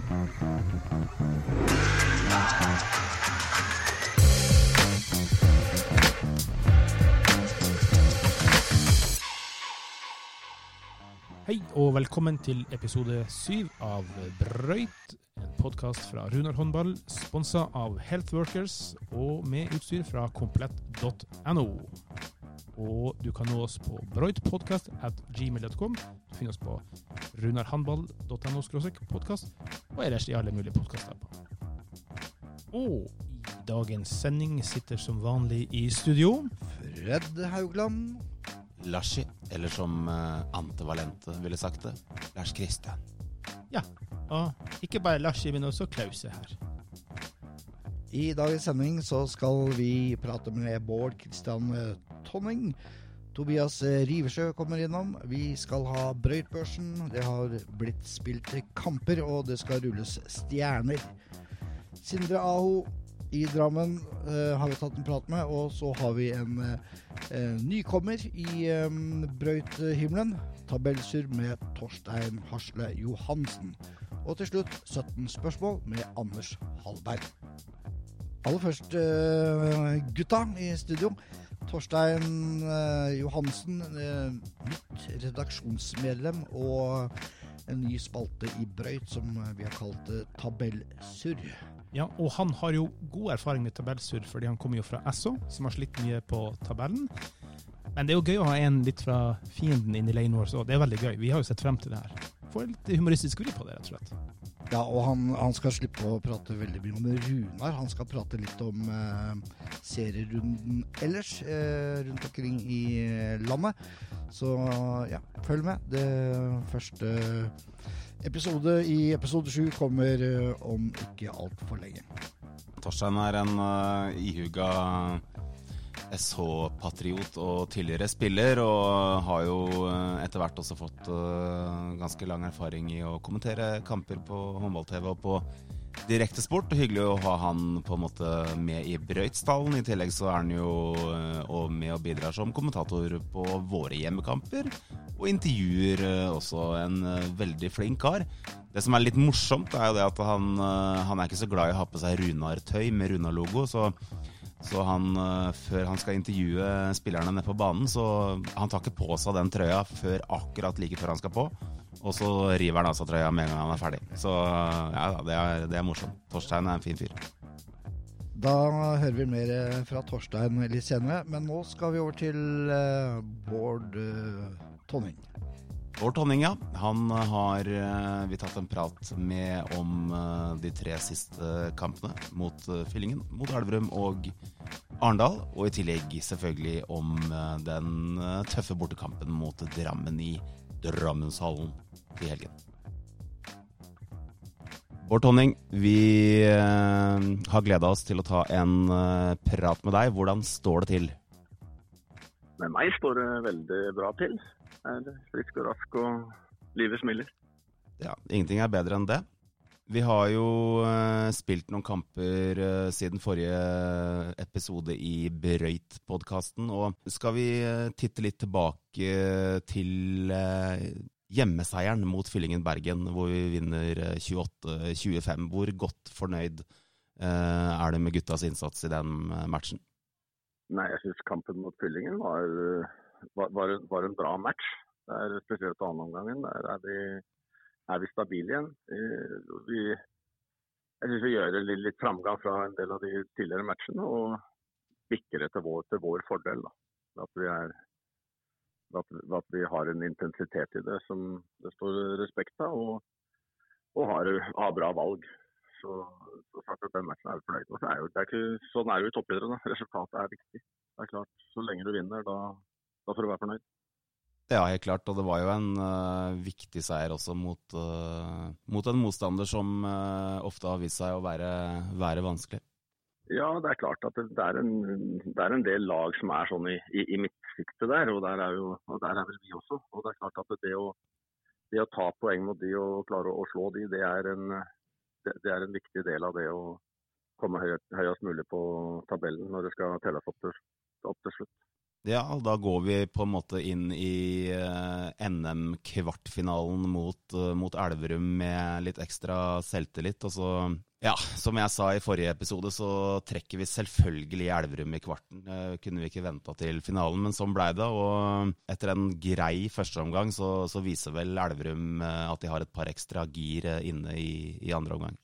Hei og velkommen til episode syv av Brøyt, en podkast fra Runar håndball, sponsa av Healthworkers og med utstyr fra komplett.no. Og du kan nå oss på brøytpodkast at gmail.com. Du finner oss på runarhandball.no podkast, og ellers i alle mulige podkaster. Og i dagens sending sitter som vanlig i studio Fred Haugland. Larsi, eller som uh, Ante Valente ville sagt det, Lars Kristian. Og ikke bare Larsi, men også Klause her. I dagens sending så skal vi prate med Bård Kristian eh, Tonning. Tobias Rivesjø kommer innom. Vi skal ha Brøytbørsen. Det har blitt spilt kamper, og det skal rulles stjerner. Sindre Aho i Drammen uh, har vi tatt en prat med, og så har vi en uh, nykommer i um, brøythimmelen. Tabellsur med Torstein Hasle Johansen. Og til slutt 17 spørsmål med Anders Hallberg. Aller først uh, gutta i studio. Torstein eh, Johansen, eh, nytt redaksjonsmedlem og en ny spalte i Brøyt som vi har kalt eh, Tabellsurr. Ja, og han har jo god erfaring med tabellsurr, fordi han kommer jo fra Esso, som har slitt mye på tabellen. Men det er jo gøy å ha en litt fra fienden inn i leiren vår, så det er veldig gøy. Vi har jo sett frem til det her. Få litt humoristisk vri på det, rett og slett. Ja, og han, han skal slippe å prate veldig mye om Runar. Han skal prate litt om eh, serierunden ellers eh, rundt omkring i eh, landet. Så ja, følg med. Det første episode i episode sju kommer eh, om ikke altfor lenge. Torstein er en uh, ihuga SH-patriot og tidligere spiller, og har jo uh, etter hvert også fått uh, ganske lang erfaring i å kommentere kamper på håndball-TV og på direktesport. Hyggelig å ha han på en måte med i Brøytsdalen. I tillegg så er han jo og med og bidrar som kommentator på våre hjemmekamper, og intervjuer også en veldig flink kar. Det som er litt morsomt, er jo det at han, han er ikke så glad i å ha på seg Runar-tøy med Runar-logo. så så han, før han skal intervjue spillerne nede på banen, så han tar ikke på seg den trøya før akkurat like før han skal på. Og så river han av seg trøya med en gang han er ferdig. Så ja, det er, det er morsomt. Torstein er en fin fyr. Da hører vi mer fra Torstein litt senere, men nå skal vi over til Bård Tonning. Bård Tonning, ja. Han har uh, vi tatt en prat med om de tre siste kampene mot Fyllingen, mot Elverum og Arendal. Og i tillegg selvfølgelig om den tøffe bortekampen mot Drammen i Drammenshallen i helgen. Bård Tonning, vi eh, har gleda oss til å ta en eh, prat med deg. Hvordan står det til? Med meg står det veldig bra til. Er frisk og rask og livet smiler. Ja, Ingenting er bedre enn det. Vi har jo eh, spilt noen kamper eh, siden forrige episode i Brøyt-podkasten. Og skal vi eh, titte litt tilbake til hjemmeseieren mot Fyllingen Bergen, hvor vi vinner 28-25. Hvor godt fornøyd er du med guttas innsats i den matchen? Nei, jeg syns kampen mot Fyllingen var, var, var, en bra match. Det er spesielt annenomgangen. Der er vi, er vi stabile igjen. Vi, jeg syns vi gjør litt, litt, framgang fra en del av de tidligere matchene, og bikker det til vår, til vår fordel. At vi er at, at, vi har en intensitet i det som det står respekt av, og, og har, har, bra valg. Så, så sagt at den matchen er vi fornøyd med. Sånn er jo i toppidretten. Resultatet er viktig. Det er klart, Så lenge du vinner, da, da får du være fornøyd. Ja, helt klart. Og det var jo en uh, viktig seier også mot, uh, mot, en motstander som uh, ofte har vist seg å være, være vanskelig. Ja, det er klart at det er en, det er en del lag som er sånn i, i, i midtsiktet der, og der, er jo, og der er vel vi også. Og Det er klart at det å, det å ta poeng mot de og klare å, å slå de, det er, en, det, det er, en, viktig del av det å komme høyest, høyest mulig på tabellen når det skal telles opp til, opp til slutt. Ja, da går vi på en måte inn i uh, NM-kvartfinalen mot, uh, mot, Elverum med litt ekstra selvtillit. Og så, ja, som jeg sa i forrige episode, så trekker vi selvfølgelig Elverum i kvarten. Uh, kunne vi ikke venta til finalen, men sånn blei det. Og etter en grei førsteomgang så, så viser vel Elverum at de har et par ekstra gir inne i, i andre omgang.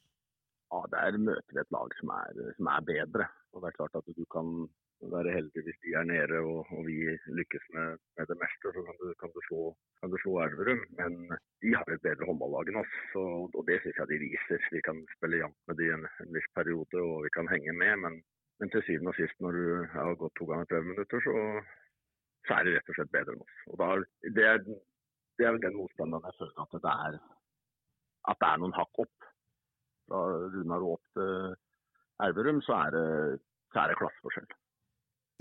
Ja, der møter vi et lag som er, som er bedre. Og det er klart at du kan være heldig hvis de er nede og, og vi lykkes med, med, det meste. Så kan du, kan du, slå, kan du slå Elverum. Men de har et bedre håndballag enn oss, og, det syns jeg de viser. Vi kan spille jevnt med de en, en viss periode og vi kan henge med. Men, men til syvende og sist, når du har gått to ganger 30 minutter, så, så, er de rett og slett bedre enn oss. Og da, det, er, det er vel den motstanderen jeg føler at det er, at det er noen hakk opp. Fra Runar og opp til Elverum, så er det, så det klasseforskjell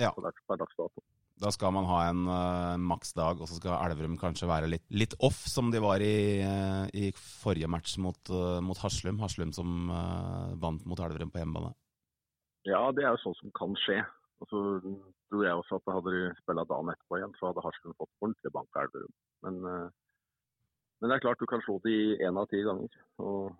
ja. per dags dato. Da skal man ha en uh, maksdag, og så skal Elverum kanskje være litt, litt, off, som de var i, uh, i forrige match mot, uh, mot Haslum. Haslum som vant mot Elverum på hjemmebane. Ja, det er jo sånn som kan skje. Og så tror jeg også at hadde de spilla dagen etterpå igjen, så hadde Haslum fått ordentlig bank av Elverum. Men, men, det er klart du kan slå de én av ti ganger. Og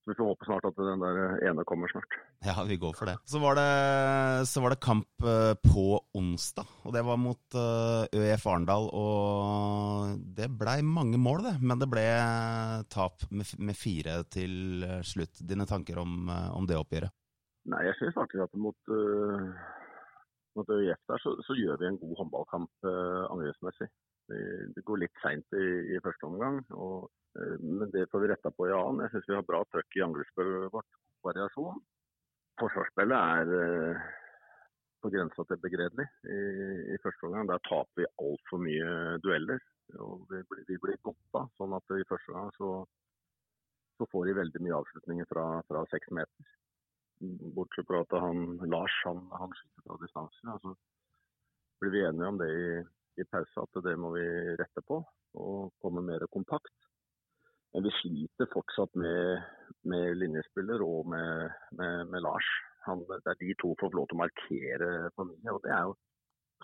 så vi får håpe snart at den der ene kommer snart. Ja, vi går for det. Så var det, så var det kamp eh, på onsdag, og det var mot ØIF ØF Arendal. Og det blei mange mål, det. Men det ble tap med, med fire til slutt. Dine tanker om, eh, om det oppgjøret? Nei, jeg syns faktisk at mot, uh, mot ØIF der så, så, gjør vi en god håndballkamp uh, angrepsmessig. Det, går litt seint i, i første omgang. og Eh, men det får vi retta på i annen. Jeg syns vi har bra trøkk i angrepsspillet vårt. Variasjon. Forsvarsspillet er eh, på grensa til begredelig i, i, første omgang. Der taper vi altfor mye dueller. og Vi, vi blir godta. Sånn at i første omgang så, så, får de veldig mye avslutninger fra, fra seks meter. Bortsett fra at han, Lars han, han skyter fra distanse. Altså, blir vi enige om det i, i pause, at det må vi rette på og komme mer kompakt. Men vi sliter fortsatt med, med linjespiller og med, med, med Lars. Han, det er de to får lov til å markere for mye. og Det er jo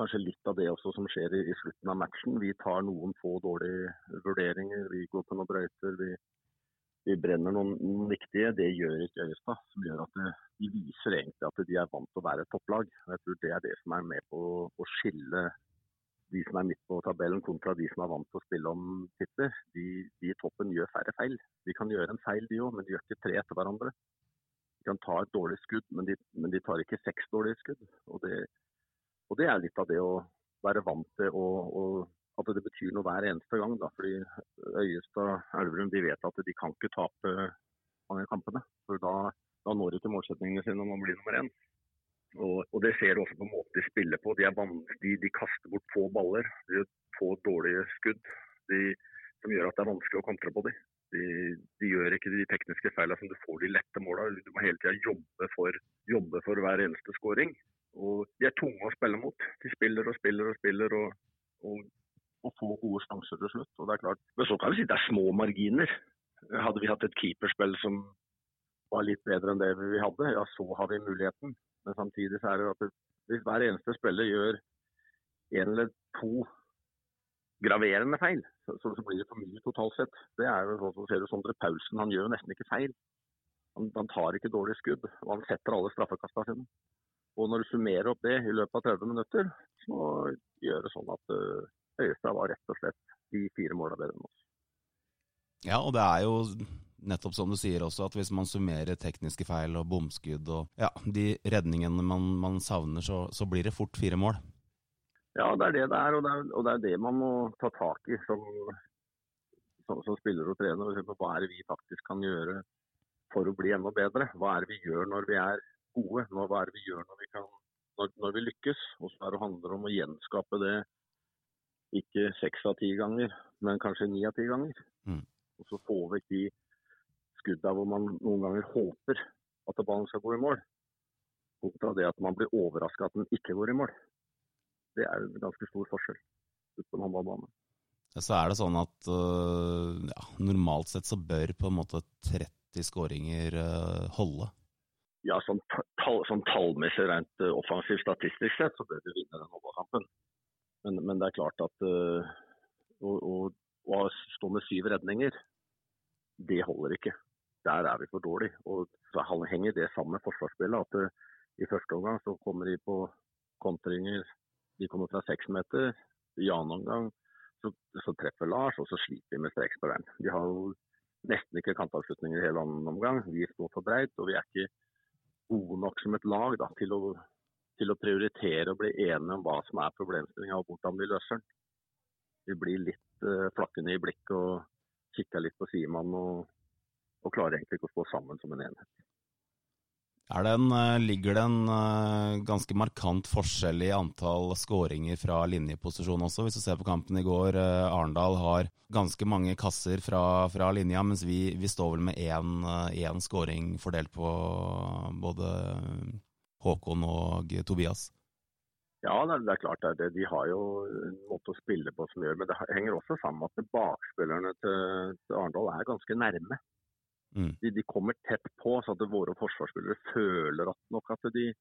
kanskje litt av det også som skjer i, i slutten av matchen. Vi tar noen få dårlige vurderinger. Vi går på noen brøyter. Vi, vi brenner noen, noen, viktige. Det gjør ikke Øyestad. Som gjør at det, de viser egentlig at de er vant til å være et topplag. Jeg tror Det er det som er med på å skille de som er midt på tabellen kontra de som er vant til å spille om titler, de, de, i toppen gjør færre feil. De kan gjøre en feil de òg, men de gjør ikke tre etter hverandre. De kan ta et dårlig skudd, men de, men de tar ikke seks dårlige skudd. Og det, og det, er litt av det å være vant til å, at det betyr noe hver eneste gang. Da. Fordi Øyestad Elverum de vet at de kan ikke tape mange kampene. For da, da når ikke målsettingene sine om å bli nummer én. Og, og, Det ser du også på måten de spiller på. De, de, de kaster bort få baller. De gjør få dårlige skudd de, som gjør at det er vanskelig å kontre på dem. De, de, gjør ikke de tekniske feilene som du får de lette måla. Du må hele tida jobbe, jobbe, for hver eneste skåring. Og De er tunge å spille mot. De spiller og spiller og spiller og, og, og får gode sjanser til slutt. Og det er klart. Men så kan vi si det er små marginer. Hadde vi hatt et keeperspill som var litt bedre enn det vi hadde, ja så har vi muligheten. Men samtidig så er det at hvis hver eneste spiller gjør en eller to graverende feil, så, så blir det for mye totalt sett. Det er jo sånn ser du Sondre Paulsen, han gjør jo nesten ikke feil. Han, han tar ikke dårlige skudd, og han setter alle straffekastene sine. Og når du summerer opp det i løpet av 30 minutter, så gjør det sånn at uh, Øyestad var rett og slett de fire måla bedre enn oss. Ja, og det er jo nettopp som du sier også, at hvis man summerer tekniske feil og bomskudd og ja, de redningene man, man savner, så, så, blir det fort fire mål. Ja, det er det det er, og det er, og det, er det man må ta tak i som, som, som spiller og trener. Hva er det vi faktisk kan gjøre for å bli enda bedre? Hva er det vi gjør når vi er gode? Hva er det vi gjør når vi, kan, når, når vi lykkes? Og så er det handler om å gjenskape det ikke seks av ti ganger, men kanskje ni av ti ganger. Mm. Og så få vekk de skudda hvor man noen ganger håper at ballen skal gå i mål, kontra det at man blir overraska at den ikke går i mål. Det er en ganske stor forskjell ut på en håndballbane. Så er det sånn at uh, ja, normalt sett så bør på en måte 30 skåringer uh, holde? Ja, sånn, tall, sånn tallmessig rent uh, offensivt statistisk sett så bør vi vinne den håndballkampen. Men, men det er klart at å, å, å, stå med syv redninger, det holder ikke. Der er vi for dårlig. Og så henger det sammen med forsvarsspillet. At det, i første omgang så kommer de på kontringer. De kommer fra seks meter. I annen omgang så, så, treffer Lars, og så sliter vi med strekspilleren. Vi har jo nesten ikke kantavslutninger i hele annen omgang. Vi står for breit, og vi er ikke gode nok som et lag da, til, å, til, å, prioritere og bli enige om hva som er problemstillinga og hvordan vi løser den. Vi blir litt uh, flakkende i blikket og kikker litt på sidemannen og, og klarer egentlig ikke å stå sammen som en enhet. Det en, eh, ligger det en uh, ganske markant forskjell i antall skåringer fra linjeposisjon også? Hvis du ser på kampen i går, uh, Arendal har ganske mange kasser fra, fra linja, mens vi, vi, står vel med én, én skåring fordelt på både Håkon og Tobias. Ja, det er, det er klart det. De har jo en måte å spille på som gjør Men det henger også sammen med at bakspillerne til, til Arendal er ganske nærme. Mm. De, de, kommer tett på, så at våre forsvarsspillere føler at nok at de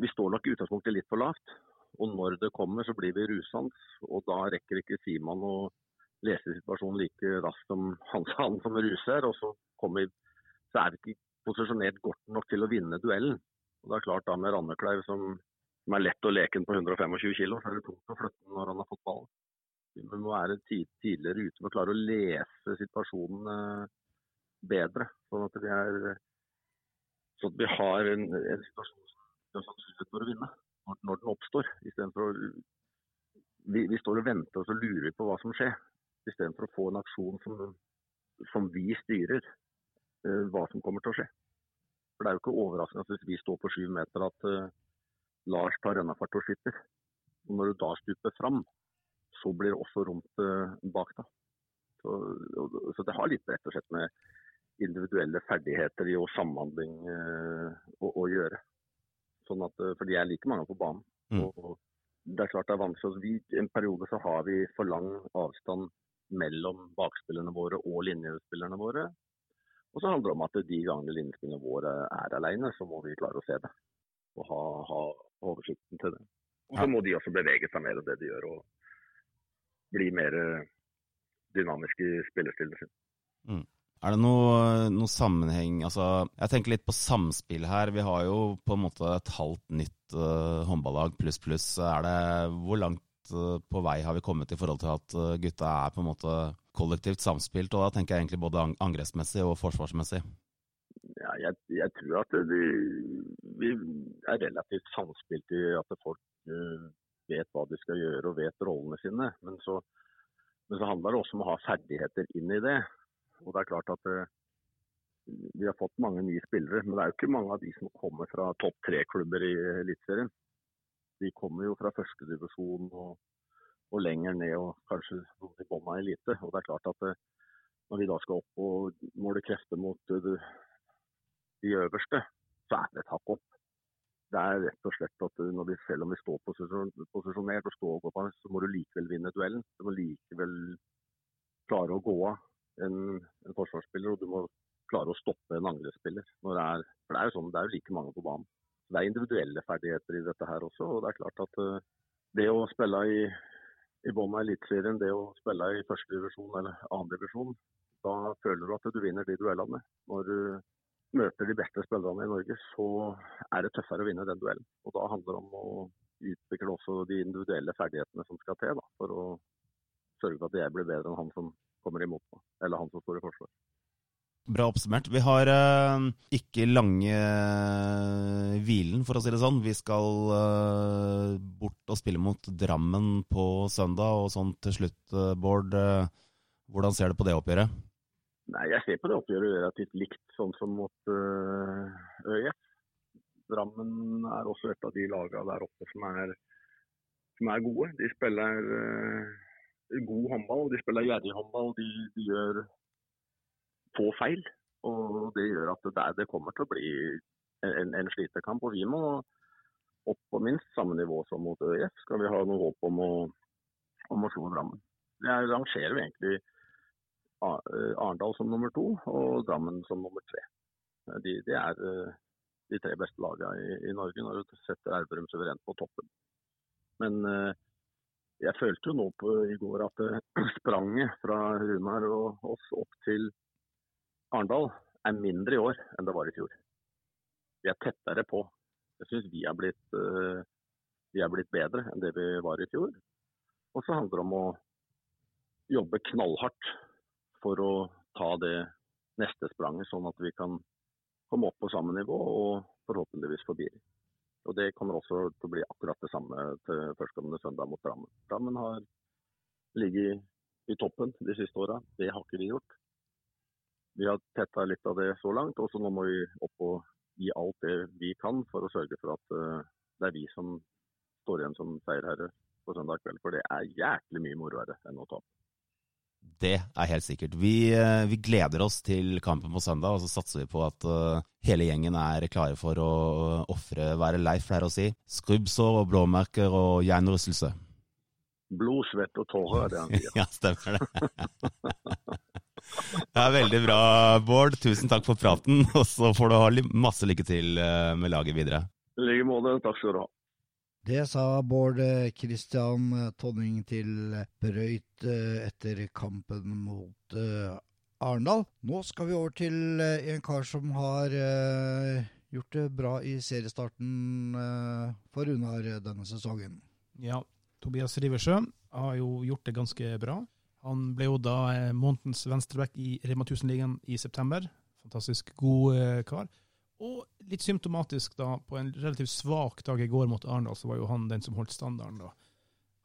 Vi står nok i utgangspunktet litt for lavt. Og når det kommer, så blir vi rusende. Og da rekker ikke Simon å lese situasjonen like raskt som han, han som ruser. Og så, kommer, så er vi ikke posisjonert godt nok til å vinne duellen. Og det er klart da med Randekleiv som, som er lett å leke på 125 kg, så er det tungt å flytte når han har fått ballen. Vi må være tidligere ute med å klare å lese situasjonen eh, bedre. Sånn at vi, er, sånn at vi har en, en situasjon som har sannsynlighet for å vinne når, når den oppstår. Istedenfor å vi, vi, står og venter og så lurer vi på hva som skjer. Istedenfor å få en aksjon som, som vi styrer uh, hva som kommer til å skje. For Det er jo ikke overraskende at hvis vi står på syv meter at uh, Lars tar rennafart og skyter. Og når du da stuper fram, så blir det også rom bak deg. Så, så, det har litt rett og slett med individuelle ferdigheter i og samhandling eh, å, å, gjøre. Sånn at, eh, for de er like mange på banen. Mm. Og, det er klart det er vanskelig. Vi, I en periode så har vi for lang avstand mellom bakspillerne våre og linjespillerne våre. Og så handler det om at de gangene linjespillerne våre er alene, så må vi klare å se det. Og ha, ha oversikten til det. Og så må de også bevege seg mer enn det de gjør. Og bli mer dynamiske i spillestilen sin. Mm. Er det noe, noe, sammenheng Altså, jeg tenker litt på samspill her. Vi har jo på en måte et halvt nytt uh, håndballag pluss pluss. Er det Hvor langt uh, på vei har vi kommet i forhold til at uh, gutta er på en måte kollektivt samspilt? Og da tenker jeg egentlig både angrepsmessig og forsvarsmessig. Ja, jeg, jeg tror at vi, vi, er relativt samspilt i at folk vet hva de skal gjøre og vet rollene sine. Men så, men så handler det også om å ha ferdigheter inn i det. Og det er klart at uh, Vi har fått mange nye spillere, men det er jo ikke mange av de som kommer fra topp tre-klubber i Eliteserien. De kommer jo fra førstedivisjon og, og lenger ned, og kanskje noen i bånn av elite. Og det er klart at uh, når vi da skal opp og måle krefter mot uh, de øverste, så er det et hakk opp. Det er rett og slett at vi, selv om vi står posisjonert og står på, så må du likevel vinne duellen. Du må likevel klare å gå av en, en, forsvarsspiller, og du må klare å stoppe en angrepsspiller. For det er jo sånn, det er jo like mange på banen. Det er individuelle ferdigheter i dette her også. og Det er klart at uh, det å spille i, i bånn av Eliteserien, det å spille i førstedivisjon eller annendivisjon, da føler du at du vinner de duellene. Når du møter de beste spillerne i Norge, så er det tøffere å vinne den duellen. Og Da handler det om å utvikle også de individuelle ferdighetene som skal til da, for å sørge for at jeg blir bedre enn han som kommer imot meg, eller han som står i forsvar. Bra oppsummert. Vi har uh, ikke lange uh, hvilen, for å si det sånn. Vi skal uh, bort og spille mot Drammen på søndag. Og sånn til slutt, Bård, hvordan ser du på det oppgjøret? Nei, Jeg ser på det oppgjøret relativt likt sånn som mot ØIF. Drammen er også et av de lagene der oppe som er, som er gode. De spiller god håndball, de spiller gjerrig håndball. De, de, gjør få feil. Og det gjør at det, det kommer til å bli en, en slitekamp. Og vi må opp på minst samme nivå som mot ØIF, skal vi ha noe håp om å, om å slå Drammen. Jeg rangerer egentlig Arendal som nummer to og Drammen som nummer tre. De, de er de tre beste lagene i, i, Norge når du setter Elverum suverent på toppen. Men uh, jeg følte jo nå på i går at det spranget fra Runar og oss opp til Arendal er mindre i år enn det var i fjor. Vi er tettere på. Jeg syns vi, uh, vi er blitt bedre enn det vi var i fjor. Og så handler det om å jobbe knallhardt for å ta det neste spranget, sånn at vi kan komme opp på samme nivå og forhåpentligvis forbi. Og Det kommer også til å bli akkurat det samme til førstkommende søndag mot Drammen. Drammen har ligget i toppen de siste åra. Det har ikke vi gjort. Vi har tetta litt av det så langt, og så nå må vi opp og gi alt det vi kan for å sørge for at uh, det er vi som står igjen som seierherre på søndag kveld. For det er jæklig mye moroere enn å tape. Det er helt sikkert. Vi, eh, vi, gleder oss til kampen på søndag, og så satser vi på at uh, hele gjengen er klare for å ofre, være Leif pleier å si, skrubbsår og blåmerker og hjernerystelse. Blod, svette og tårer er det han sier. ja, stemmer det. det er veldig bra, Bård. Tusen takk for praten, og så får du ha masse lykke til eh, med laget videre. I like måte. Takk skal du ha. Det sa Bård Christian Tonning til Brøyt eh, etter kampen mot Arendal. Nå skal vi over til en kar som har gjort det bra i seriestarten for Runar denne sesongen. Ja, Tobias Riversjø har jo gjort det ganske bra. Han ble jo da månedens venstreback i Rema 1000-ligaen i september. Fantastisk god kar. Og litt symptomatisk, da, på en relativt svak dag i går mot Arendal, så var jo han den som holdt standarden. da.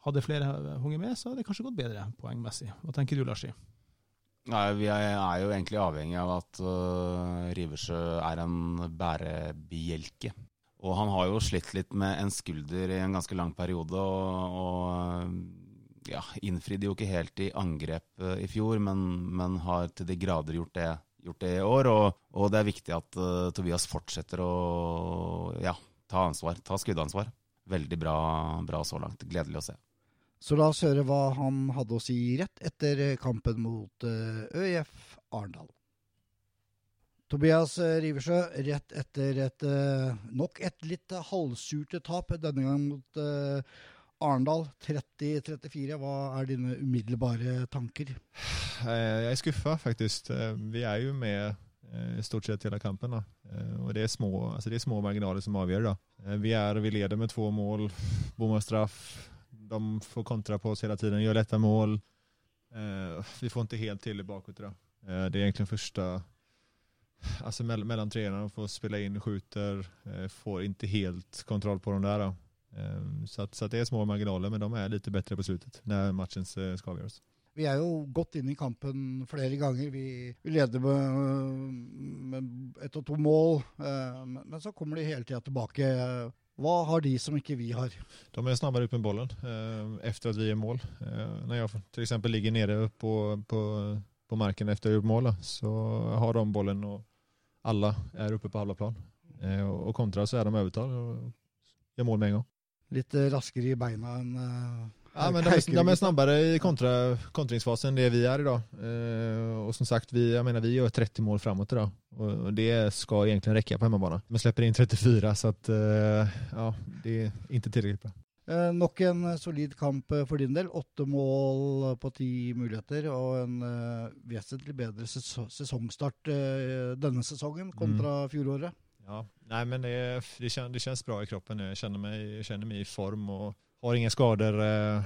Hadde flere hunget med, så hadde det kanskje gått bedre poengmessig. Hva tenker du, Larsi? Nei, Vi er, jo egentlig avhengig av at uh, Riversjø er en bærebjelke. Og han har jo slitt litt med en skulder i en ganske lang periode, og, og ja, innfridde jo ikke helt i angrep uh, i fjor, men, men har til de grader gjort det gjort det i år. Og, og det er viktig at uh, Tobias fortsetter å ja, ta ansvar, ta skuddansvar. Veldig bra, bra så langt. Gledelig å se. Så la oss høre hva han hadde å si rett etter kampen mot uh, ØIF Arendal. Tobias uh, Riversjø, rett etter et nok et litt halvsurt tap, denne gangen mot Arendal 30-34. Hva er dine umiddelbare tanker? Jeg er skuffa, faktisk. Eh, vi er jo med eh, stort sett hele kampen. Da. Eh, og det er, små, altså det er små marginaler som avgjør. Da. Vi er vi leder med to mål, bommer straff. De får kontra på oss hele tiden, gjør lette mål. Vi får ikke helt til i bakåt. Det er egentlig første Altså mellom treerne får spille inn, skyter, får ikke helt kontroll på dem der. Ehm, så, att, så att det er små marginaler, men de er litt bedre på slutet når matchen skal avgöras. Vi er jo godt inn i kampen flere ganger. Vi, vi leder med, med ett og to mål, ehm, men så kommer de hele tida tilbake. Hva har de som ikke vi har? De er snabbere ut med ballen eh, etter at vi er mål. Eh, når jeg f.eks. ligger nede på, på, på marken etter å ha gjort mål, så har de ballen, og alle er oppe på halve plan. Eh, og kontra så er de overtall og gjør mål med en gang litt eh, raskere i beina enn uh, Ja, men de, de er snabbere i kontra, kontringsfasen det vi er i dag. Uh, og som sagt, vi, jeg mener, vi gjør 30 mål framåt i dag. Og det skal egentlig rekke på hjemmebane. Vi slipper inn 34, så at, uh, ja, det er ikke tilrekkelig bra. Eh, nok en solid kamp for din del. Åtte mål på ti muligheter og en eh, vesentlig bedre sesongstart eh, denne sesongen kontra mm. fjoråret. Ja, nej men det, det, kän, det, känns bra i kroppen nu. Jag känner mig, jag känner mig i form och har inga skador eh,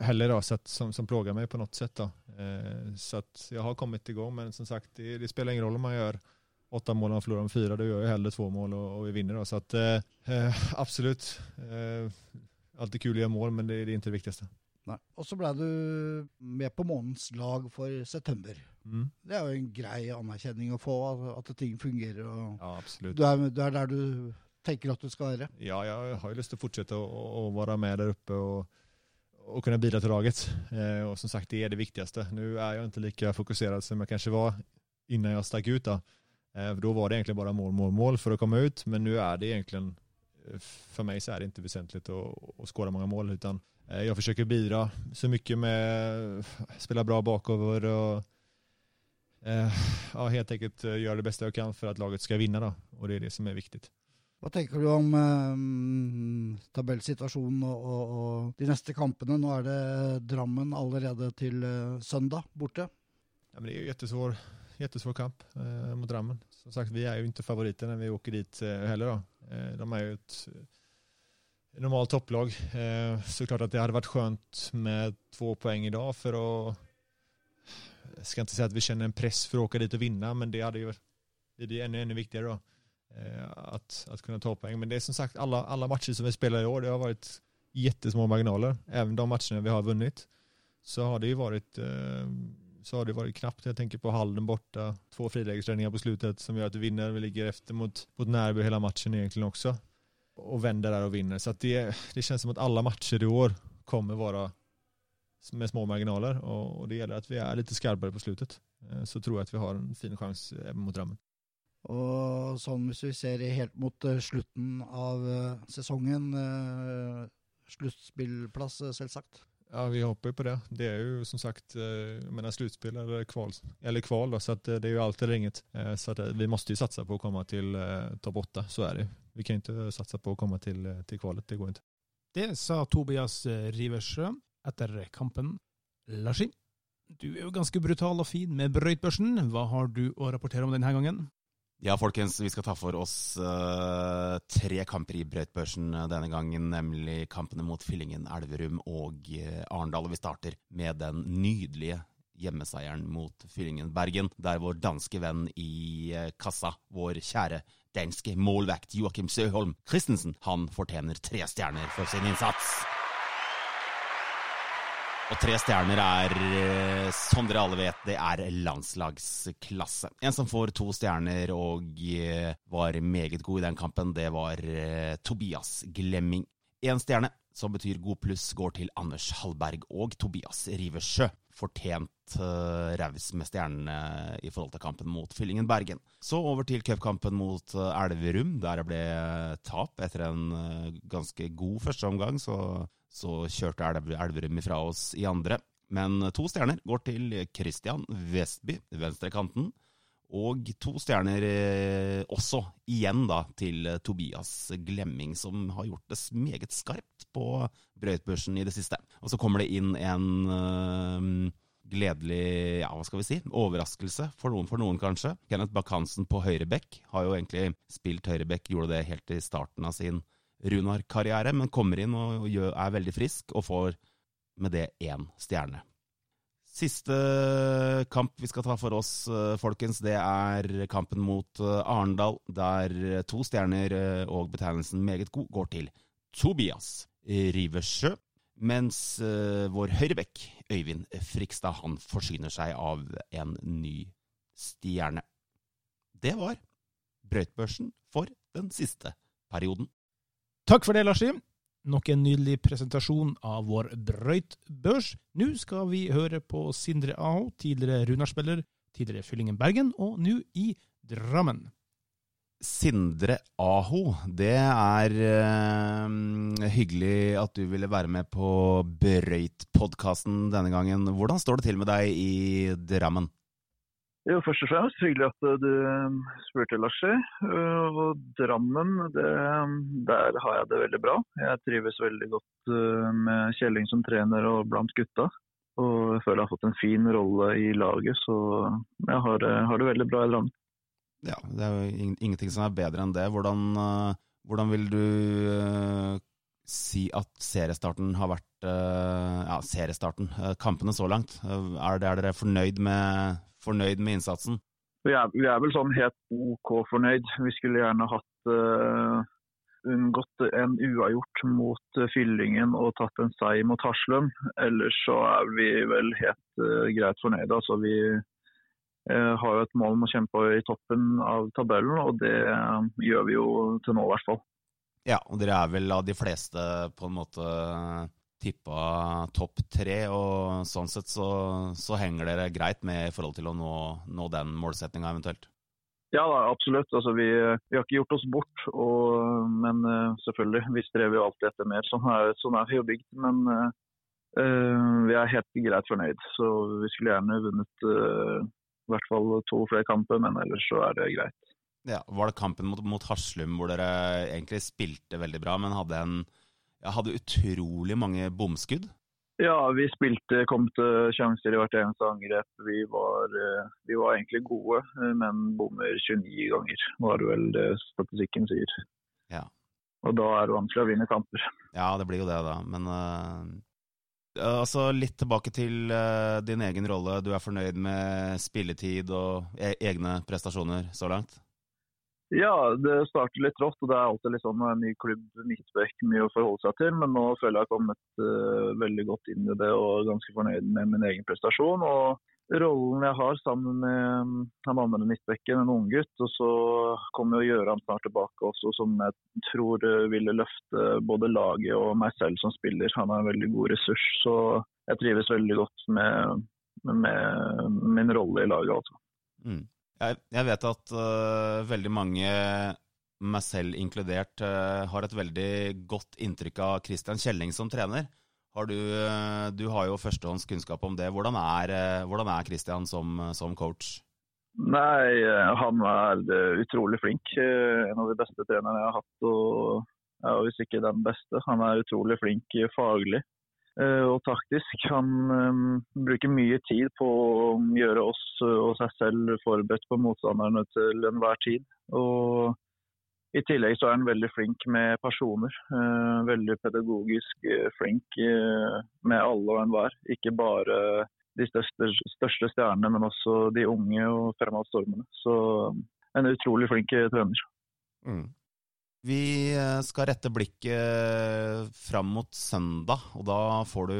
heller då, så att, som, som plågar mig på något sätt. Då. Eh, så att jag har kommit igång, men som sagt, det, det spelar ingen roll om man gör åtta mål och förlorar om fyra. Då gör jag hellre två mål och, och vi vinner. Då. Så att, eh, eh absolut, eh, alltid kul att göra mål, men det, det är inte det viktigaste. Nei. Og så ble du med på månedens lag for september. Mm. Det er jo en grei anerkjenning å få, at, ting fungerer. ja, absolutt. Du er, du er, der du tenker at du skal være? Ja, jeg har jo lyst til å fortsette å, å være med der oppe og, og kunne bidra til laget. Eh, og som sagt, det er det viktigste. Nå er jeg ikke like fokusert som jeg kanskje var innan jeg stakk ut. Da. Eh, da var det egentlig bare mål, mål, mål for å komme ut, men nå er det egentlig eh, For meg så er det ikke vesentlig å, å skåre mange mål. utan Eh, jag försöker bidra så mycket med spela bra bakover och eh, ja, helt enkelt gjøre det beste jeg kan for at laget skal vinne. Da. Og det er det som er viktig. Hva tenker du om eh, tabellsituasjonen og, og, og, de neste kampene? Nå er det Drammen allerede til eh, søndag borte. Ja, men det er jo jättesvår, jättesvår kamp eh, mot Drammen. Som sagt, vi er jo ikke favoriter når vi åker dit eh, heller. Eh, de er jo et normalt topplag. Eh, så klart at det hadde vært skjønt med to poeng i dag for å Jeg skal ikke si at vi kjenner en press for å åka dit og vinne, men det hade jo det är ännu, ännu viktigere då. Eh, att, att kunna ta poäng. Men det är som sagt alla, alla matcher som vi spelar i år, det har varit jättesmå marginaler. Även de matcherna vi har vunnit så har det ju varit eh, så har det varit knappt. Jag tänker på Halden borta, två frilägesräddningar på slutet som gör att vi vinner. Vi ligger efter mot, mot Närby hela matchen egentligen också. Och vänder där och vinner. Så att det, det känns som att alla matcher i år kommer vara med små marginaler Og, och det gjelder at vi er litt skarpere på slutet. Eh, så tror jeg at vi har en fin chans mot Drammen. Og sånn hvis vi ser helt mot uh, slutten av sesongen, sluttspillplass selvsagt. Ja, vi håper jo på det. Det er jo som sagt uh, sluttspill eller kval, eller kval da, så det er jo alt eller inget. så vi måtte jo satse på å komme til topp åtte, så er det. Vi kan ikke satse på å komme til, til kvalet, det går ikke. Det sa Tobias Riversjø etter kampen. Larsin, du er jo ganske brutal og fin med brøytbørsen. Hva har du å rapportere om denne gangen? Ja, folkens, vi skal ta for oss uh, tre kamper i brøytbørsen denne gangen, nemlig kampene mot Fyllingen, Elverum og uh, Arendal. Og vi starter med den nydelige hjemmeseieren mot Fyllingen Bergen, der vår danske venn i kassa, vår kjære danske målvekt Joakim Søholm Christensen, han fortjener tre stjerner for sin innsats. Og tre stjerner er, eh, som dere alle vet, det er landslagsklasse. En som får to stjerner og eh, var meget god i den kampen, det var eh, Tobias Glemming. Én stjerne, som betyr god pluss, går til Anders Hallberg og Tobias Riversjø. Fortjent uh, raus med stjernene i forhold til kampen mot Fyllingen Bergen. Så over til cupkampen mot Elverum, der det ble tap etter en ganske god førsteomgang. Så så kjørte Elverum ifra oss i andre. Men to stjerner går til Christian Vestby, venstrekanten. Og to stjerner eh, også igjen da til Tobias Glemming, som har gjort det meget skarpt på brøytbørsen i det siste. Og så kommer det inn en øh, gledelig, ja hva skal vi si, overraskelse for noen, for noen kanskje. Kenneth Bakhansen på høyrebekk har jo egentlig spilt høyrebekk, gjorde det helt i starten av sin Runar-karriere, men kommer inn og er veldig frisk, og får med det én stjerne. Siste kamp vi skal ta for oss, eh, folkens, det er kampen mot eh, Arendal, der to stjerner eh, og betegnelsen meget god går til Tobias Riversjø, mens vår høyrebekk, Øyvind Frikstad, han forsyner seg av en ny stjerne. Det var brøytbørsen for den siste perioden. Takk for det, Larsi. Nok en nydelig presentasjon av vår brøytbørs. Nå skal vi høre på Sindre Aho, tidligere Runar-spiller, tidligere Fyllingen Bergen, og nå i Drammen. Sindre Aho, det er øh, hyggelig at du ville være med på Brøyt-podkasten denne gangen. Hvordan står det til med deg i Drammen? Jo, først og fremst hyggelig at eh, du eh, spurte, Larsi. Eh, og Drammen, det, der har jeg det veldig bra. Jeg trives veldig godt med Kjelling som trener og blant gutta. Og jeg føler jeg har fått en fin rolle i laget, så jeg har, har det veldig bra i Drammen. Ja, det er jo ingenting som er bedre enn det. Hvordan, hvordan vil du si at seriestarten har vært Ja, seriestarten, kampene så langt. Er, dere fornøyd med fornøyd med innsatsen? Vi er, vi er, vel sånn helt OK fornøyd. Vi skulle gjerne hatt uh, unngått en uavgjort mot uh, Fyllingen og tatt en seier mot Haslum. Ellers så er vi vel helt uh, greit fornøyde. Altså, vi har jo et mål om å kjempe i toppen av tabellen, og det gjør vi jo til nå i hvert fall. Ja, og dere er vel av de fleste på en måte tippa topp tre, og sånn sett så, så, henger dere greit med i forhold til å nå, nå den målsettinga eventuelt? Ja, da, absolutt. Altså, vi, vi, har ikke gjort oss bort, og, men uh, selvfølgelig, vi strever jo alltid etter mer. Sånn er, sånn er vi jo bygd. Men uh, vi er helt greit fornøyd. Så vi skulle gjerne vunnet uh, i hvert fall to flere kamper, men ellers så er det greit. Ja, Var det kampen mot, mot Haslum hvor dere egentlig spilte veldig bra, men hadde, en, ja, hadde utrolig mange bomskudd? Ja, vi spilte, kom til sjanser i hvert eneste angrep. Vi var, eh, vi var egentlig gode, eh, men bommer 29 ganger, var det vel det statistikken sier. Ja. Og da er det vanskelig å vinne kamper. Ja, det blir jo det, da. Men uh, altså litt tilbake til uh, din egen rolle. Du er fornøyd med spilletid og e egne prestasjoner så langt? Ja, det starter litt rått. og Det er alltid litt sånn en ny klubb, midtbekk, mye å forholde seg til. Men nå føler jeg jeg har kommet uh, veldig godt inn i det og er ganske fornøyd med min egen prestasjon. og Rollen jeg har sammen med han andre midtbekken, en unggutt. Og så kommer jo Gjøran snart tilbake også, som jeg tror ville løfte både laget og meg selv som spiller. Han er en veldig god ressurs, så jeg trives veldig godt med, med min rolle i laget. altså. Mm. Jeg, jeg, vet at uh, veldig mange, meg selv inkludert, uh, har et veldig godt inntrykk av Christian Kjelling som trener. Har du, uh, du, har jo førstehånds kunnskap om det. Hvordan er, hvordan er Christian som, som, coach? Nei, Han er utrolig flink. En av de beste trenerne jeg har hatt. og ja, Hvis ikke den beste. Han er utrolig flink faglig. Eh, og taktisk. Han um, bruker mye tid på å gjøre oss og seg selv forberedt på motstanderne til enhver tid. Og i tillegg så er han veldig flink med personer. Uh, veldig pedagogisk flink med alle og enhver. Ikke bare de største, største, stjernene, men også de unge og fremadstormende. Så en utrolig flink trener. Mm. Vi eh, skal rette blikket eh, fram mot søndag, og da får du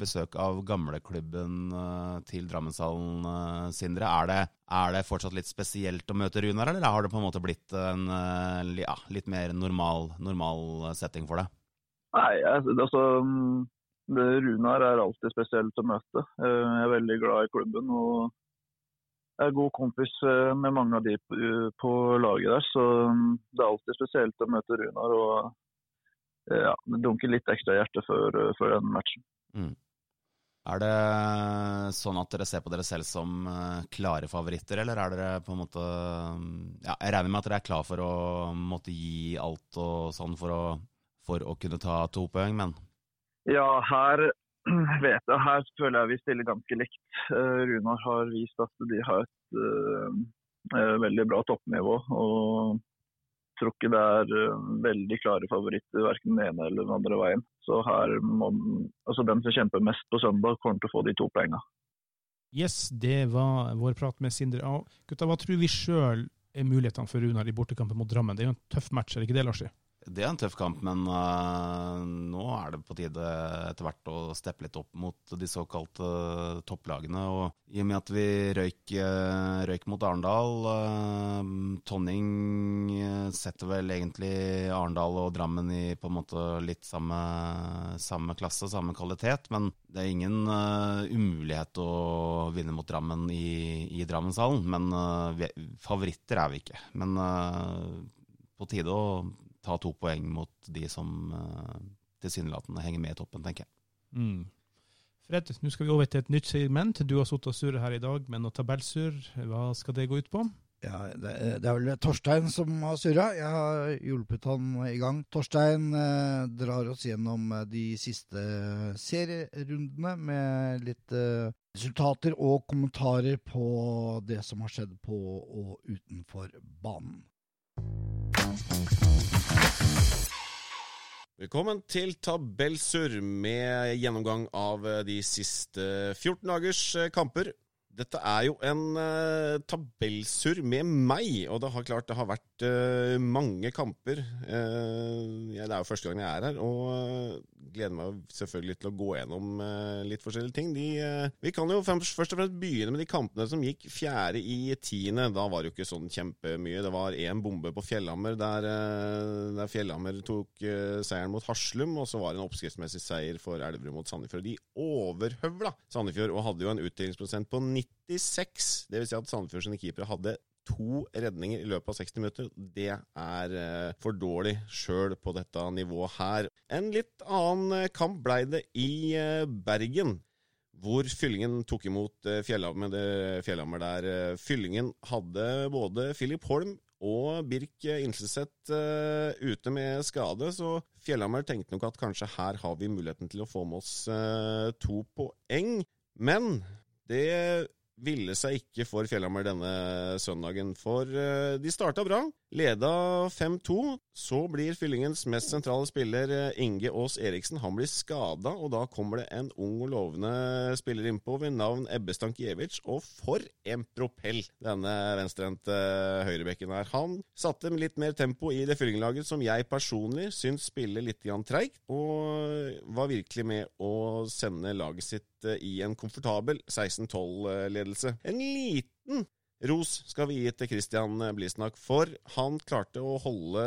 besøk av gamleklubben eh, til Drammenshallen, Sindre. Er det, er det, fortsatt litt spesielt å møte Runar, eller har det på en måte blitt en ja, litt mer normal, normal, setting for deg? Nei, altså Runar er alltid spesielt å møte. Jeg er veldig glad i klubben. og jeg er god kompis eh, med mange av de på laget der, så mm, det er alltid spesielt å møte Runar. og eh, ja, dunker litt ekstra hjertet før, eh, før den matchen. Mm. Er det sånn at dere ser på dere selv som klare favoritter, eller er dere på en måte mm, ja, Jeg regner med at dere er klar for å måtte gi alt og sånn for å, for å kunne ta to poeng, men? Ja, her vet jeg, her føler jeg vi stiller ganske likt. Uh, Runar har vist at de har et uh, veldig bra toppnivå. og tror ikke det er veldig klare favoritter verken den ene eller den andre veien. Så her må altså den som kjemper mest på søndag, kommer til å få de to poengene. Yes, det var vår prat med Sinder. Gutta, hva tror vi sjøl er mulighetene for Runar i bortekampen mot Drammen? Det er jo en tøff match, er det ikke det, Larsi? Det er en tøff kamp, men uh, nå er det på tide etter hvert å steppe litt opp mot de såkalte uh, topplagene. Og i og med at vi røyk, uh, røyk mot Arendal Tonning setter vel egentlig Arendal og Drammen i på en måte litt samme, samme klasse, samme kvalitet. Men det er ingen umulighet å vinne mot Drammen i, i Drammenshallen. Men vi, favoritter er vi ikke. Men på tide å ta to poeng mot de som uh, tilsynelatende henger med i toppen, tenker jeg. Mm. Fred, nå skal vi over til et nytt segment. Du har sittet og surret her i dag med noe tabellsurr. Hva skal det gå ut på? Ja, det, det er vel Torstein som har surra. Jeg har hjulpet han i gang. Torstein eh, drar oss gjennom eh, de siste serierundene med litt eh, resultater og kommentarer på det som har skjedd på og utenfor banen. Velkommen til Tabellsurr med gjennomgang av eh, de siste 14 dagers eh, kamper. Dette er jo en uh, tabellsurr med meg, og det har klart det har vært uh, mange kamper. Uh, ja, det er jo første gang jeg er her, og gleder meg selvfølgelig til å gå gjennom litt forskjellige ting. De, vi kan jo først og fremst begynne med de kampene som gikk fjerde i tiende. Da var det jo ikke sånn kjempemye. Det var én bombe på Fjellhammer der, der Fjellhammer tok seieren mot Haslum, og så var det en oppskriftsmessig seier for Elverum mot Sandefjord. De overhøvla Sandefjord og hadde jo en utdelingsprosent på 90 96. Det vil si at Sandefjord sine keepere hadde to redninger i løpet av 60 minutter. Det er eh, for dårlig sjøl på dette nivået her. En litt annen eh, kamp blei det i eh, Bergen. Hvor Fyllingen tok imot Fjellhammer, der. Fyllingen hadde både Filip Holm og Birk Inselseth ute med skade, så Fjellhammer tenkte nok at kanskje her har vi muligheten til å få med oss to poeng. Men det ville seg ikke for Fjellhammer denne søndagen, for uh, de starta bra. Leda 5-2. Så blir fyllingens mest sentrale spiller eh, Inge Aas Eriksen Han blir skada, og da kommer det en ung og lovende spiller innpå ved navn Ebbe Stankiewicz. Og for en propell denne venstrehendte uh, høyrebekken er. Han satte litt mer tempo i det fyllinglaget som jeg personlig syns spiller litt treigt, og var virkelig med å sende laget sitt uh, i en komfortabel 16-12-ledelse. En liten Ros skal vi gi til Christian Blisnak, for han klarte å holde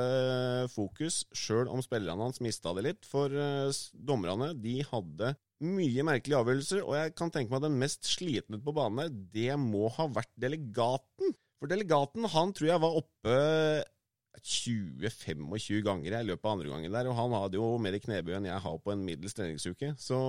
fokus sjøl om spillerne hans mista det litt. For uh, dommerne de hadde mye merkelige avgjørelser, og jeg kan tenke meg at den mest slitne på banen det må ha vært delegaten. For delegaten han tror jeg var oppe 20-25 ganger i løpet av andre gangen der, og han hadde jo mer knebøy enn jeg har på en middels treningsuke. Så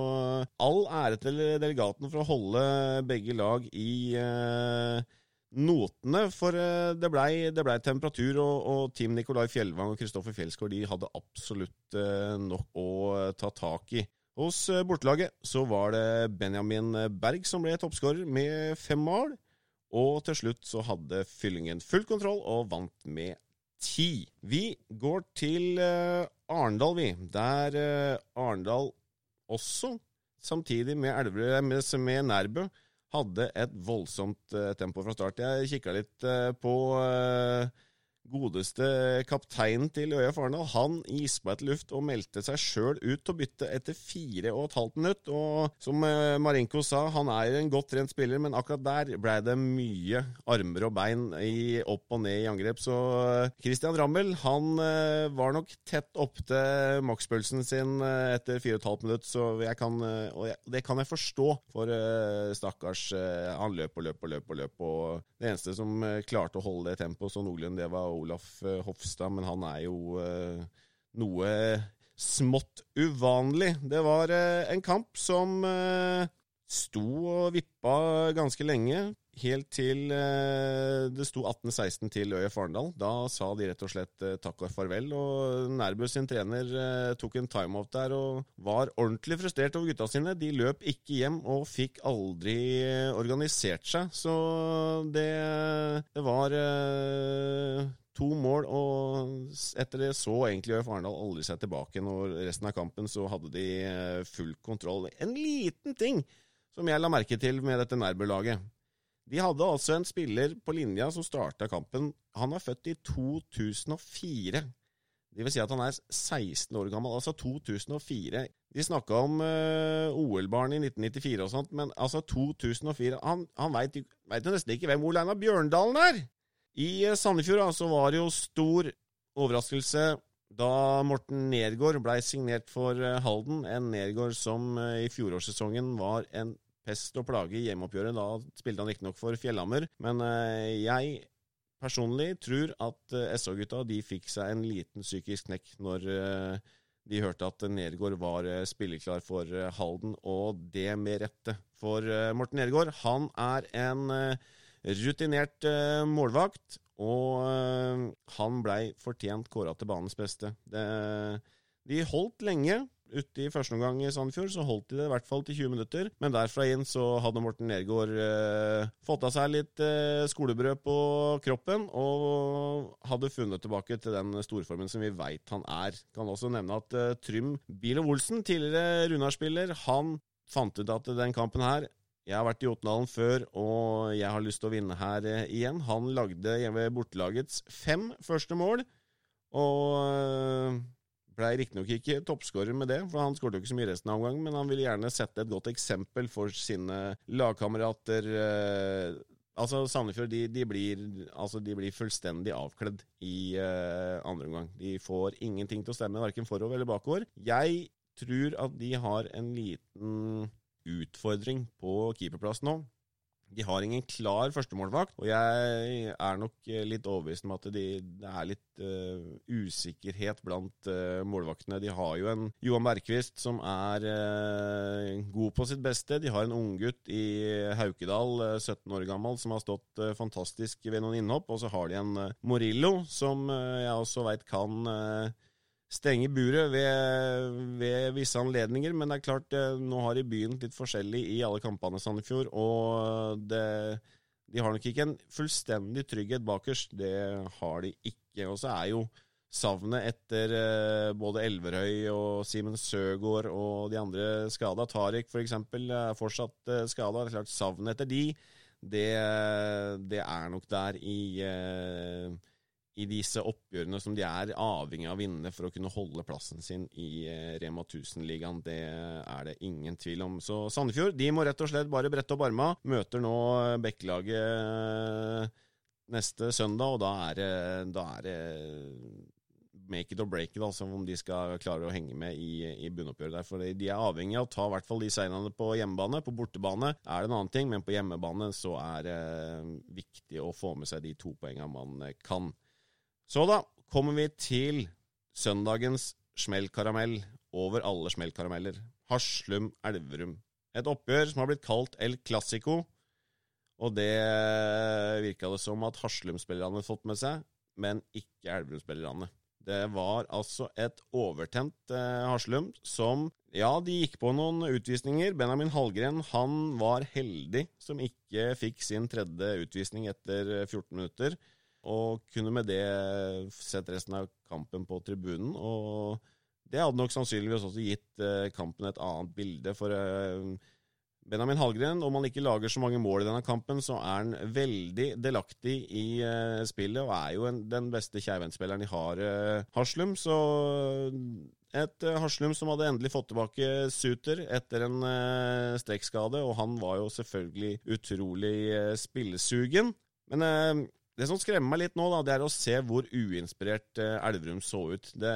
all ære til delegaten for å holde begge lag i eh, notene, for eh, det blei ble temperatur, og, og, Team Nikolai Fjellvang og Kristoffer Fjelsgaard de hadde absolutt eh, nok å eh, ta tak i. Hos bortelaget så var det Benjamin Berg som ble toppskårer med fem mål. Og til slutt så hadde Fyllingen full kontroll og vant med ti. Vi går til Arendal, vi. Der Arendal også, samtidig med Elverum med, med Nærbø, hadde et voldsomt tempo fra start. Jeg kikka litt på godeste kapteinen til Øya Farendal, han gispa etter luft og meldte seg sjøl ut å bytte etter fire og et halvt minutt. Og som Marinko sa, han er en godt trent spiller, men akkurat der blei det mye armer og bein i, opp og ned i angrep. Så eh, Christian Rammel han eh, var nok tett opp til makspølsen sin etter fire og et halvt minutt, så jeg kan, og det kan jeg forstå, for stakkars Han løp og løp og løp og løp, og det eneste som klarte å holde det tempoet så noenlunde, det var Olaf eh, Hofstad, men han er jo eh, noe smått uvanlig. Det var eh, en kamp som sto og vippa ganske lenge, helt til det sto 18-16 til Øya Farendal. Da sa de rett og slett takk og farvel, og Nærbø sin trener tok en timeout der og var ordentlig frustrert over gutta sine. De løp ikke hjem og fikk aldri organisert seg, så det, det var to mål, og etter det så egentlig ØF Arendal aldri seg tilbake. Når resten av kampen så hadde de eh, full kontroll. En liten ting som jeg la merke til med dette Nærbø-laget. De hadde altså en spiller på linja som starta kampen. Han er født i 2004. Det vil si at han er 16 år gammel. Altså 2004. De snakka om uh, OL-barn i 1994 og sånt, men altså 2004 Han, han veit jo nesten ikke hvem Ole Einar Bjørndalen er! I eh, Sandefjord altså, var det jo stor overraskelse da Morten Nergård blei signert for eh, Halden. En Nergård som i fjorårssesongen var en pest og plage i hjemmeoppgjøret. Da spilte han riktignok for Fjellhammer, men jeg personlig tror at SH-gutta de fikk seg en liten psykisk knekk når de hørte at Nergård var spilleklar for Halden, og det med rette. For Morten Nergård, han er en rutinert målvakt, og han blei fortjent kåra til banens beste. De holdt lenge. Ute i første omgang i Sandefjord så holdt de det i hvert fall til 20 minutter. Men derfra inn så hadde Morten Nergård eh, fått av seg litt skolebrød på kroppen, og hadde funnet tilbake til den storformen som vi veit han er. Kan også nevne at Trym Bilo Olsen, tidligere Runar-spiller, han fant ut at den kampen her jeg har vært i Jotnalen før, og jeg har lyst til å vinne her eh, igjen. Han lagde hjemme bortelagets fem første mål, og uh, blei riktignok ikke toppskårer med det, for han skåret jo ikke så mye resten av omgangen, men han ville gjerne sette et godt eksempel for sine lagkamerater. Uh, altså, Sandefjord de, de, blir, altså, de blir fullstendig avkledd i uh, andre omgang. De får ingenting til å stemme, verken forover eller bakover. Jeg tror at de har en liten utfordring på keeperplass nå. De har ingen klar førstemålvakt, og jeg er nok eh, litt overbevist om at de, det er litt uh, usikkerhet blant uh, målvaktene. De har jo en Johan Bergqvist som er uh, god på sitt beste. De har en unggutt i Haukedal, 17 år gammel, som har stått fantastisk ved noen innhopp. Og så har de en Morillo, som jeg også veit kan stenge buret ved, ved, visse anledninger. Men det er klart, nå har de begynt litt forskjellig i alle kampene i Sandefjord. Og det, de har nok ikke en fullstendig trygghet bakerst. Det har de ikke. Og så er jo savnet etter eh, både Elverøy og Simen Søgaard og de andre skada, Tariq f.eks., for er fortsatt eh, skada. Savnet etter de, det, det er nok der i eh, i disse oppgjørene som de er avhengig av å vinne for å kunne holde plassen sin i eh, Rema 1000-ligaen. Det er det ingen tvil om. Så Sandefjord de må rett og slett bare brette opp arma. Møter nå Bekkelaget eh, neste søndag, og da er det, da er det make it or break it, altså om de skal klare å henge med i, i bunnoppgjøret der. For de er avhengig av å ta i hvert fall de seirene på hjemmebane. På bortebane er det en annen ting, men på hjemmebane så er det viktig å få med seg de to poengene man kan. Så da kommer vi til søndagens smellkaramell over alle smellkarameller. Haslum-Elverum. Et oppgjør som har blitt kalt El Clásico. Og det virka det som at Haslum-spillerne fått med seg, men ikke Elverum-spillerne. Det var altså et overtent eh, Haslum som Ja, de gikk på noen utvisninger. Benjamin Hallgren han var heldig som ikke fikk sin tredje utvisning etter 14 minutter. Og kunne med det sett resten av kampen på tribunen. Og det hadde nok sannsynligvis også gitt eh, kampen et annet bilde. For eh, Benjamin Hallgren, om han ikke lager så mange mål i denne kampen, så er han veldig delaktig i eh, spillet og er jo en, den beste keivhendtspilleren de har, Haslum. Så et Haslum som hadde endelig fått tilbake Suter etter en strekkskade, og han var jo selvfølgelig utrolig spillesugen. Men det som skremmer meg litt nå, da, det er å se hvor uinspirert eh, Elverum så ut. Det,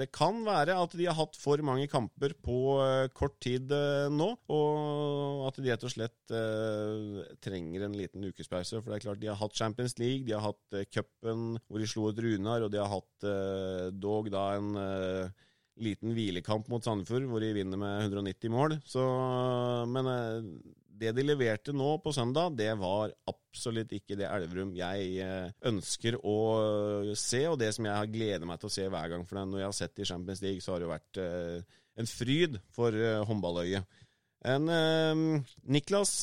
det, kan være at de har hatt for mange kamper på uh, kort tid uh, nå, og at de rett og slett uh, trenger en liten ukespause. For det er klart, de har hatt Champions League, de har hatt cupen hvor de slo ut Runar, og de har hatt dog da en liten hvilekamp mot Sandefjord, hvor de vinner med 190 mål. Så, men det de leverte nå på søndag, det var absolutt ikke det Elverum jeg eh, ønsker å se, og det som jeg har gleder meg til å se hver gang. For når jeg har sett i Champions League, så har det vært eh, en fryd for eh, håndballøyet. En Niklas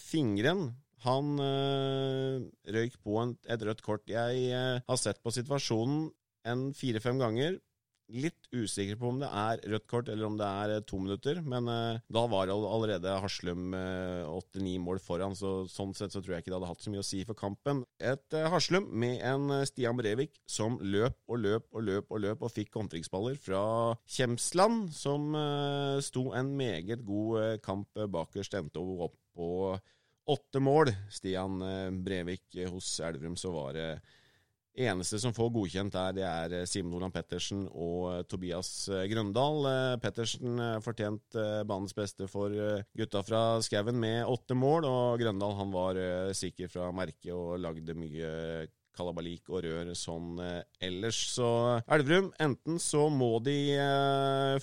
Fingren han røyk på en, et rødt kort. Jeg har sett på situasjonen en fire-fem ganger. Litt usikker på om det er rødt kort eller om det er eh, to minutter, men uh, da var allerede Haslum åtte-ni uh, mål foran, så sånn sett så tror jeg ikke det hadde hatt så mye å si for kampen. Et uh, Haslum med en Stian Brevik som løp og løp og løp og løp og fikk kontringsballer fra Kjemsland, som sto en meget god kamp bakerst, endte opp på åtte mål. Stian Brevik hos Elverum, så var det Eneste som får godkjent der, det er eh, Simen Olan Pettersen og eh, Tobias eh, Grøndal. Pettersen fortjent banens beste for gutta fra skauen med åtte mål, og Grøndal han var sikker fra merket og lagde mye kalabalik og rør sånn ellers. Så Elverum, enten så må de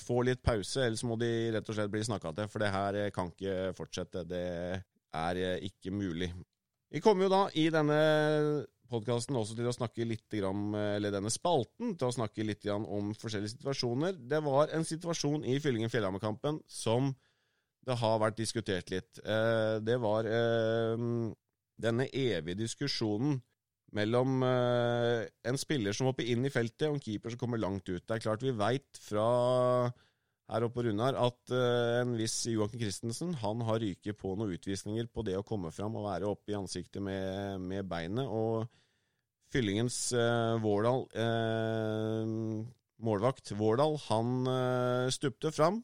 få litt pause, eller så må de rett og slett bli snakka til, for det her kan ikke fortsette. Det er ikke mulig. Vi kommer jo da i denne podkasten også til å snakke litt eller denne spalten til å snakke litt om forskjellige situasjoner. Det var en situasjon i Fyllingen Fjellhammer-kampen som det har vært diskutert litt. Eh, det var eh, denne evige diskusjonen mellom eh, en spiller som hopper inn i feltet, og en keeper som kommer langt ut. Det er klart vi veit fra her oppe på Runar at en viss Joakim Christensen han har ryket på noen utvisninger på det å komme fram og være oppe i ansiktet med, med beinet. og Fyllingens uh, Vårdal uh, målvakt Vårdal han uh, stupte fram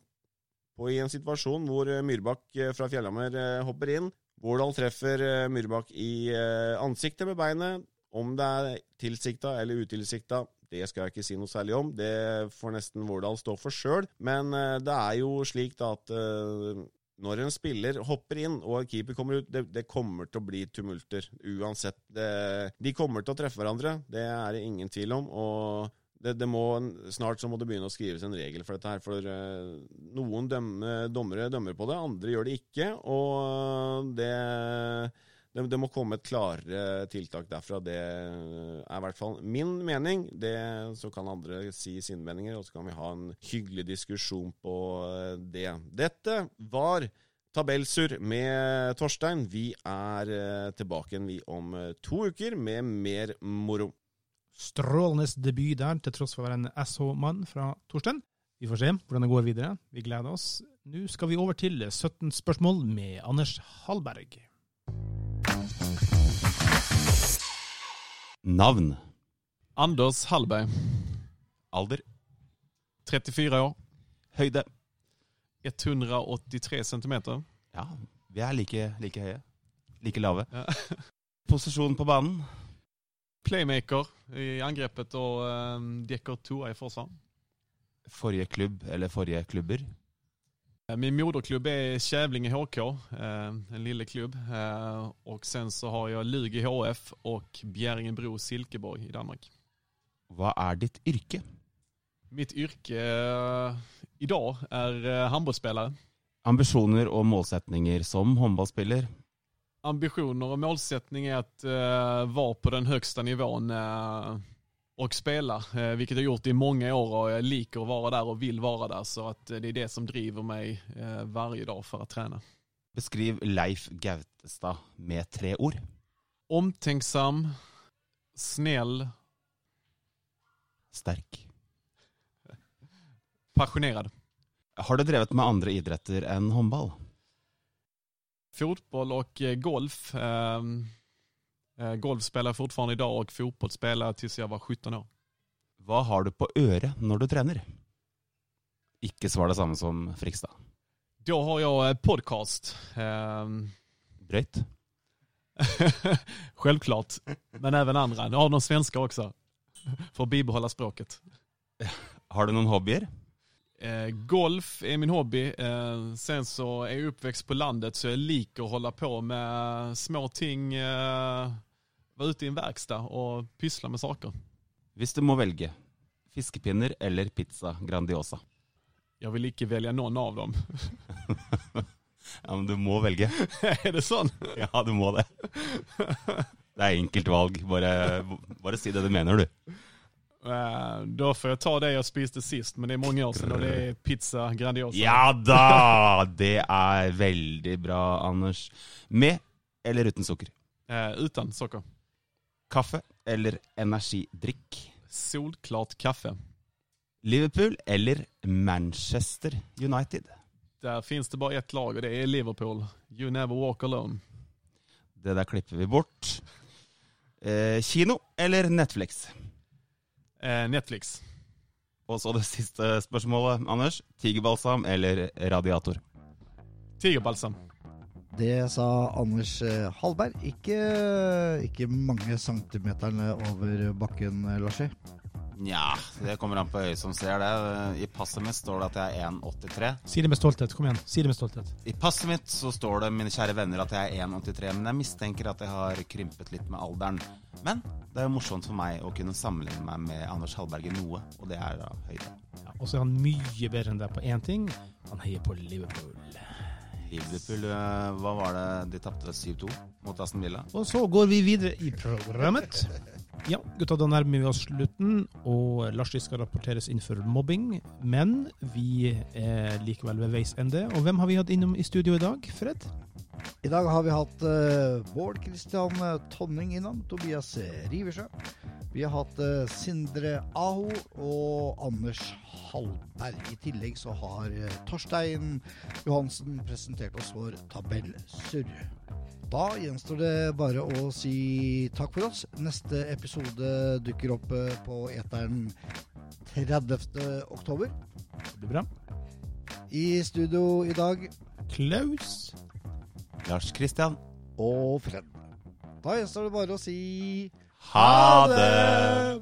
og i en situasjon hvor Myrbakk fra Fjellhammer hopper inn. Vårdal treffer Myrbakk i ansiktet med beinet. Om det er tilsikta eller utilsikta, det skal jeg ikke si noe særlig om. Det får nesten Vårdal stå for sjøl. Men det er jo slik da at når en spiller hopper inn og keeper kommer ut, det, det kommer til å bli tumulter. Uansett. Det, de kommer til å treffe hverandre, det er det ingen tvil om. og det, det må, snart så må det begynne å skrives en regel for dette her. For uh, noen dømme, dommere dømmer på det, andre gjør det ikke. Og det, det, det, må komme et klarere tiltak derfra. Det er i hvert fall min mening. Det, så kan andre si sine meninger, og så kan vi ha en hyggelig diskusjon på eh, det. Dette var Tabellsur med Torstein. Vi er uh, tilbake igjen vi om to uker med mer moro. Strålende debut der, til tross for å være en SH-mann fra Torstein. Vi får se hvordan det går videre. Vi gleder oss. Nå skal vi over til 17 spørsmål med Anders Hallberg. Navn. Anders Hallberg. Alder. 34 år. Høyde. 183 centimeter. Ja, vi er like, like høye. Like lave. Ja. Posisjon på banen. Playmaker i angrepet og um, dekker to i forsvar. Forrige klubb eller forrige klubber? Min moderklubb er Kävlinge HK, eh, en lille klubb. Och og sen så har jeg Lugi HF og Bjäringebro Silkeborg i Danmark. Hva er ditt yrke? Mitt yrke idag i dag er och målsättningar som håndballspiller? Ambitioner og målsättning er att vara på den högsta nivån och spela, uh, vilket jag gjort i många år och jag liker å være der og vil være der. Så att det er det som driver meg varje dag for å trene. Beskriv Leif Gautestad med tre ord. Omtenksam, snäll. Sterk. Passionerad. Har du drevet med andre idretter enn håndball? fotboll och eh, golf. Eh, golf spelar jag fortfarande idag och fotboll spelar til tills jag var 17 år. Hva har du på øret når du trener? Ikke svar det samme som Frikstad. Da har jeg podkast. podcast. Ehm, Brøyt? Men også andre. Jeg har noen svensker også, for å bibeholde språket. Har du noen hobbyer? Eh, golf er min hobby. Eh, sen så er jeg oppvokst på landet så jeg liker å holde på med små ting. Eh, vara ute i en verkstad och pyssla med saker. Hvis du må velge, fiskepinner eller pizza Grandiosa? Jag vill ikke välja någon av dem. ja, men du må velge. är det sånn? Ja, du må det. Det er enkelt valg. Bare, bare si det du mener, du. Uh, da får jeg ta det jeg spiste sist, men det er mange år siden, og det er pizza Grandiosa. Ja da! Det er veldig bra, Anders. Med eller uten sukker? Uh, uten sukker. Kaffe eller energidrikk? Solklart kaffe. Liverpool eller Manchester United? Der finnes det bare ett lag, og det er Liverpool. You never walk alone. Det der klipper vi bort. Eh, kino eller Netflix? Eh, Netflix. Og så det siste spørsmålet, Anders. Tigerbalsam eller radiator? Tigerbalsam. Det sa Anders eh, Hallberg. Ikke, ikke mange centimeterne over bakken, eh, Larsi. Nja, det kommer an på øyet som ser det. I passet mitt står det at jeg er 1,83. Si det med stolthet. Kom igjen. Si det med stolthet. I passet mitt så står det, mine kjære venner, at jeg er 1,83, men jeg mistenker at jeg har krympet litt med alderen. Men det er jo morsomt for meg å kunne sammenligne meg med Anders Hallberg i noe, og det er da høyde. Ja, og så er han mye bedre enn deg på én ting. Han heier på Liverpool. Liverpool, eh, hva var det de tapte 7-2 mot Aston Villa? Og så går vi videre i programmet. Ja, gutta, da nærmer vi oss slutten, og Lars skal rapporteres inn for mobbing. Men vi er likevel ved veis ende. Og hvem har vi hatt innom i studio i dag, Fred? I dag har vi hatt uh, Bård Kristian Tonning innom, Tobias Riversjø. Vi har hatt uh, Sindre Aho og Anders Hallberg. I tillegg så har uh, Torstein Johansen presentert oss vår tabellsurr. Da gjenstår det bare å si takk for oss. Neste episode dukker opp på eteren 30. oktober. Det blir bra. I studio i dag Klaus. Lars Kristian. Og Fred. Da gjenstår det bare å si ha det!